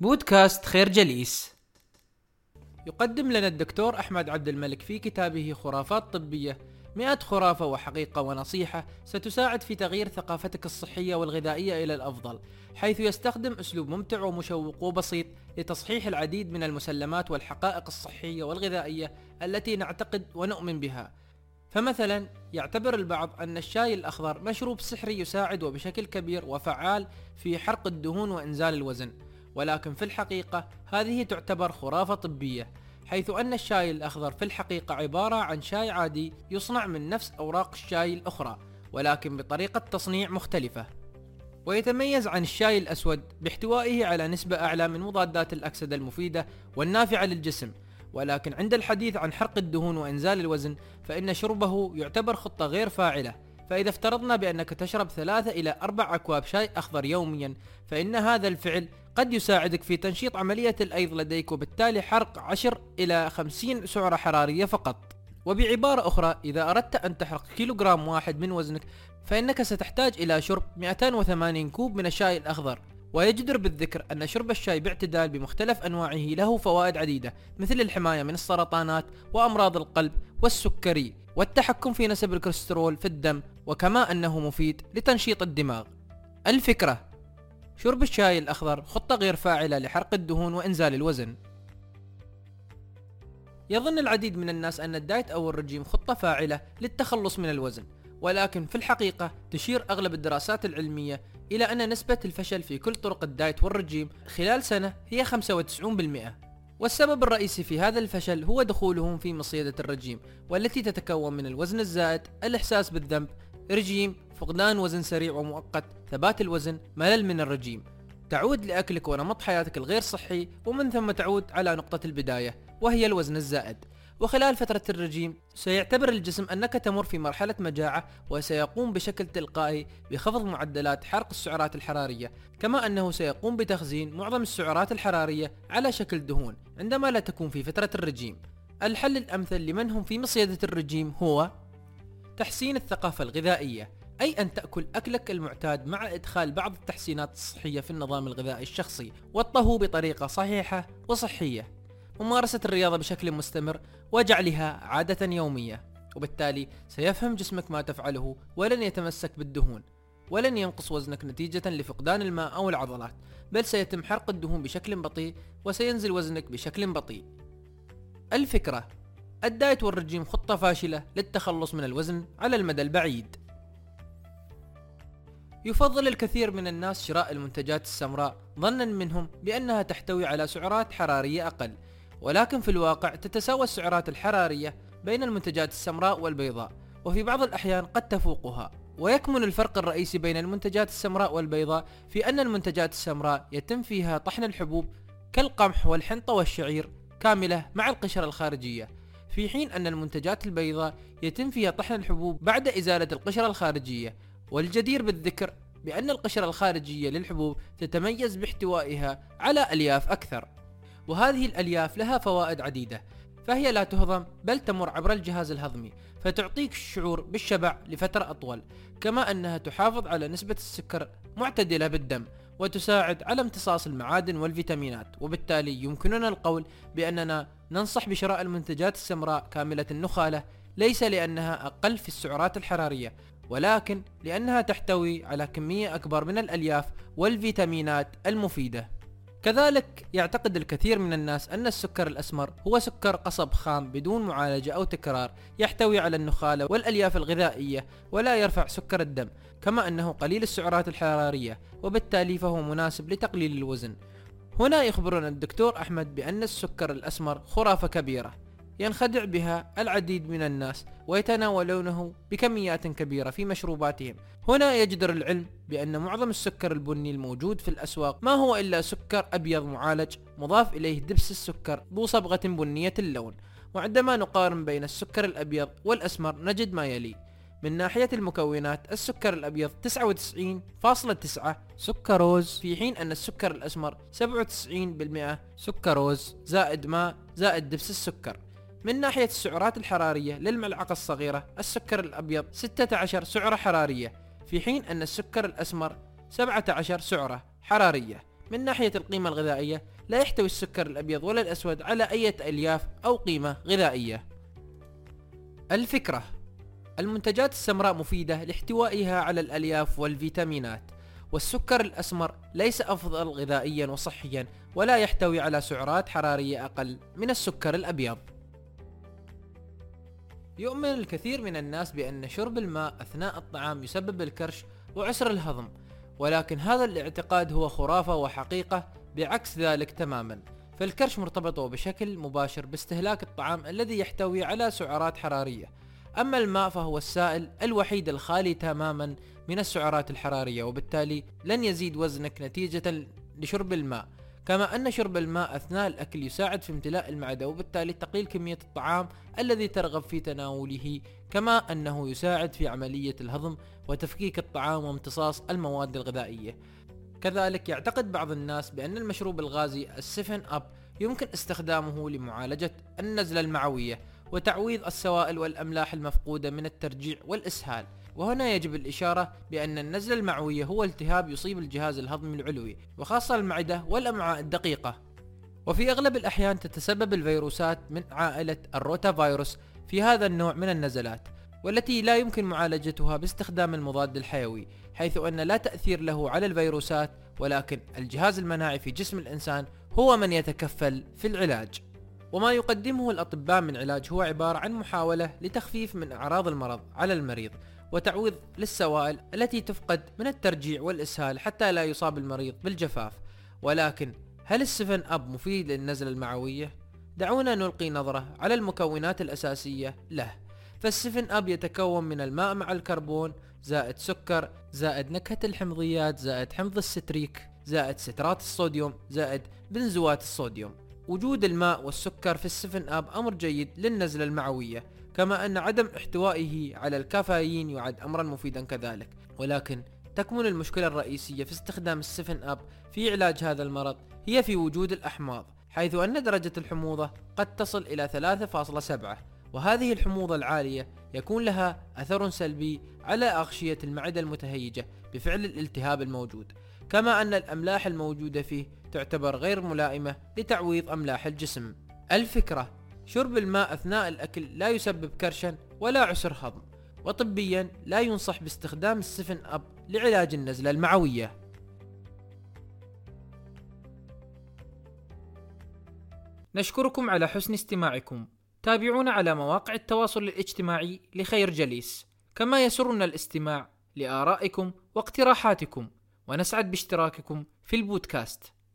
بودكاست خير جليس. يقدم لنا الدكتور أحمد عبد الملك في كتابه خرافات طبية مئة خرافة وحقيقة ونصيحة ستساعد في تغيير ثقافتك الصحية والغذائية إلى الأفضل حيث يستخدم أسلوب ممتع ومشوق وبسيط لتصحيح العديد من المسلمات والحقائق الصحية والغذائية التي نعتقد ونؤمن بها. فمثلا يعتبر البعض أن الشاي الأخضر مشروب سحري يساعد وبشكل كبير وفعال في حرق الدهون وإنزال الوزن. ولكن في الحقيقة هذه تعتبر خرافة طبية حيث أن الشاي الأخضر في الحقيقة عبارة عن شاي عادي يصنع من نفس أوراق الشاي الأخرى ولكن بطريقة تصنيع مختلفة. ويتميز عن الشاي الأسود باحتوائه على نسبة أعلى من مضادات الأكسدة المفيدة والنافعة للجسم. ولكن عند الحديث عن حرق الدهون وإنزال الوزن فإن شربه يعتبر خطة غير فاعلة. فإذا افترضنا بأنك تشرب ثلاثة إلى أربع أكواب شاي أخضر يوميا فإن هذا الفعل قد يساعدك في تنشيط عملية الأيض لديك وبالتالي حرق 10 إلى 50 سعرة حرارية فقط. وبعبارة أخرى إذا أردت أن تحرق كيلوغرام واحد من وزنك فإنك ستحتاج إلى شرب 280 كوب من الشاي الأخضر. ويجدر بالذكر أن شرب الشاي باعتدال بمختلف أنواعه له فوائد عديدة مثل الحماية من السرطانات وأمراض القلب والسكري والتحكم في نسب الكوليسترول في الدم وكما أنه مفيد لتنشيط الدماغ. الفكرة شرب الشاي الأخضر خطة غير فاعلة لحرق الدهون وإنزال الوزن. يظن العديد من الناس أن ال diet أو الرجيم خطة فاعلة للتخلص من الوزن ولكن في الحقيقة تشير أغلب الدراسات العلمية إلى أن نسبة الفشل في كل طرق ال diet والرجيم خلال سنة هي 95% والسبب الرئيسي في هذا الفشل هو دخولهم في مصيدة الرجيم والتي تتكون من الوزن الزائد الإحساس بالذنب رجيم فقدان وزن سريع ومؤقت ثبات الوزن ملل من الرجيم. تعود لأكلك ونمط حياتك الغير صحي ومن ثم تعود على نقطة البداية وهي الوزن الزائد. وخلال فترة الرجيم سيعتبر الجسم أنك تمر في مرحلة مجاعة وسيقوم بشكل تلقائي بخفض معدلات حرق السعرات الحرارية. كما أنه سيقوم بتخزين معظم السعرات الحرارية على شكل دهون عندما لا تكون في فترة الرجيم. الحل الأمثل لمن هم في مصيدة الرجيم هو تحسين الثقافة الغذائية أي أن تأكل أكلك المعتاد مع إدخال بعض التحسينات الصحية في النظام الغذائي الشخصي والطهو بطريقة صحيحة وصحية. ممارسة الرياضة بشكل مستمر وجعلها عادة يومية وبالتالي سيفهم جسمك ما تفعله ولن يتمسك بالدهون ولن ينقص وزنك نتيجة لفقدان الماء أو العضلات بل سيتم حرق الدهون بشكل بطيء وسينزل وزنك بشكل بطيء. الفكرة الدايت والرجيم خطة فاشلة للتخلص من الوزن على المدى البعيد. يفضل الكثير من الناس شراء المنتجات السمراء ظنا منهم بأنها تحتوي على سعرات حرارية أقل. ولكن في الواقع تتساوى السعرات الحرارية بين المنتجات السمراء والبيضاء وفي بعض الأحيان قد تفوقها. ويكمن الفرق الرئيسي بين المنتجات السمراء والبيضاء في أن المنتجات السمراء يتم فيها طحن الحبوب كالقمح والحنطة والشعير كاملة مع القشرة الخارجية. في حين أن المنتجات البيضاء يتم فيها طحن الحبوب بعد إزالة القشرة الخارجية والجدير بالذكر بأن القشرة الخارجية للحبوب تتميز باحتوائها على ألياف أكثر. وهذه الألياف لها فوائد عديدة فهي لا تهضم بل تمر عبر الجهاز الهضمي فتعطيك الشعور بالشبع لفترة أطول كما أنها تحافظ على نسبة السكر معتدلة بالدم. وتساعد على امتصاص المعادن والفيتامينات. وبالتالي يمكننا القول بأننا ننصح بشراء المنتجات السمراء كاملة النخالة ليس لأنها أقل في السعرات الحرارية ولكن لأنها تحتوي على كمية أكبر من الألياف والفيتامينات المفيدة. كذلك يعتقد الكثير من الناس أن السكر الأسمر هو سكر قصب خام بدون معالجة أو تكرار يحتوي على النخالة والألياف الغذائية ولا يرفع سكر الدم كما أنه قليل السعرات الحرارية وبالتالي فهو مناسب لتقليل الوزن. هنا يخبرنا الدكتور أحمد بأن السكر الأسمر خرافة كبيرة. ينخدع بها العديد من الناس ويتناولونه بكميات كبيرة في مشروباتهم. هنا يجدر العلم بأن معظم السكر البني الموجود في الأسواق ما هو إلا سكر أبيض معالج مضاف إليه دبس السكر ذو صبغة بنية اللون. وعندما نقارن بين السكر الأبيض والأسمر نجد ما يلي. من ناحية المكونات السكر الأبيض 99.9 سكروز في حين أن السكر الأسمر 97% سكروز زائد ماء زائد دبس السكر. من ناحية السعرات الحرارية للملعقة الصغيرة السكر الأبيض 16 سعرة حرارية. في حين أن السكر الأسمر 17 سعرة حرارية. من ناحية القيمة الغذائية لا يحتوي السكر الأبيض ولا الأسود على أي ألياف أو قيمة غذائية. الفكرة المنتجات السمراء مفيدة لاحتوائها على الألياف والفيتامينات والسكر الأسمر ليس أفضل غذائيا وصحيا ولا يحتوي على سعرات حرارية أقل من السكر الأبيض. يؤمن الكثير من الناس بأن شرب الماء أثناء الطعام يسبب الكرش وعسر الهضم ولكن هذا الاعتقاد هو خرافة وحقيقة بعكس ذلك تماما. فالكرش مرتبط بشكل مباشر باستهلاك الطعام الذي يحتوي على سعرات حرارية. أما الماء فهو السائل الوحيد الخالي تماما من السعرات الحرارية وبالتالي لن يزيد وزنك نتيجة لشرب الماء. كما أن شرب الماء أثناء الأكل يساعد في امتلاء المعدة وبالتالي تقليل كمية الطعام الذي ترغب في تناوله كما أنه يساعد في عملية الهضم وتفكيك الطعام وامتصاص المواد الغذائية. كذلك يعتقد بعض الناس بأن المشروب الغازي السفن أب يمكن استخدامه لمعالجة النزلة المعوية وتعويض السوائل والأملاح المفقودة من الترجيع والإسهال. وهنا يجب الإشارة بأن النزلة المعوية هو التهاب يصيب الجهاز الهضمي العلوي وخاصة المعدة والأمعاء الدقيقة. وفي أغلب الأحيان تتسبب الفيروسات من عائلة الروتا فيروس في هذا النوع من النزلات والتي لا يمكن معالجتها باستخدام المضاد الحيوي حيث أن لا تأثير له على الفيروسات ولكن الجهاز المناعي في جسم الإنسان هو من يتكفل في العلاج. وما يقدمه الأطباء من علاج هو عبارة عن محاولة لتخفيف من أعراض المرض على المريض. وتعويض للسوائل التي تفقد من الترجيع والإسهال حتى لا يصاب المريض بالجفاف. ولكن هل ال Seven Up مفيد للنزلة المعوية؟ دعونا نلقي نظرة على المكونات الأساسية له. فال Seven Up يتكون من الماء مع الكربون زائد سكر زائد نكهة الحمضيات زائد حمض الستريك زائد سترات الصوديوم زائد بنزوات الصوديوم. وجود الماء والسكر في ال Seven Up أمر جيد للنزلة المعوية. كما أن عدم احتوائه على الكافيين يعد أمرا مفيدا كذلك. ولكن تكمن المشكلة الرئيسية في استخدام السفن أب في علاج هذا المرض هي في وجود الأحماض حيث أن درجة الحموضة قد تصل إلى 3.7 وهذه الحموضة العالية يكون لها أثر سلبي على أغشية المعدة المتهيجة بفعل الالتهاب الموجود. كما أن الأملاح الموجودة فيه تعتبر غير ملائمة لتعويض أملاح الجسم. الفكرة شرب الماء أثناء الأكل لا يسبب كرشا ولا عسر هضم وطبيا لا ينصح باستخدام السفن أب لعلاج النزلة المعوية. نشكركم على حسن استماعكم. تابعونا على مواقع التواصل الاجتماعي لخير جليس. كما يسرنا الاستماع لآرائكم واقتراحاتكم ونسعد باشتراككم في البودكاست.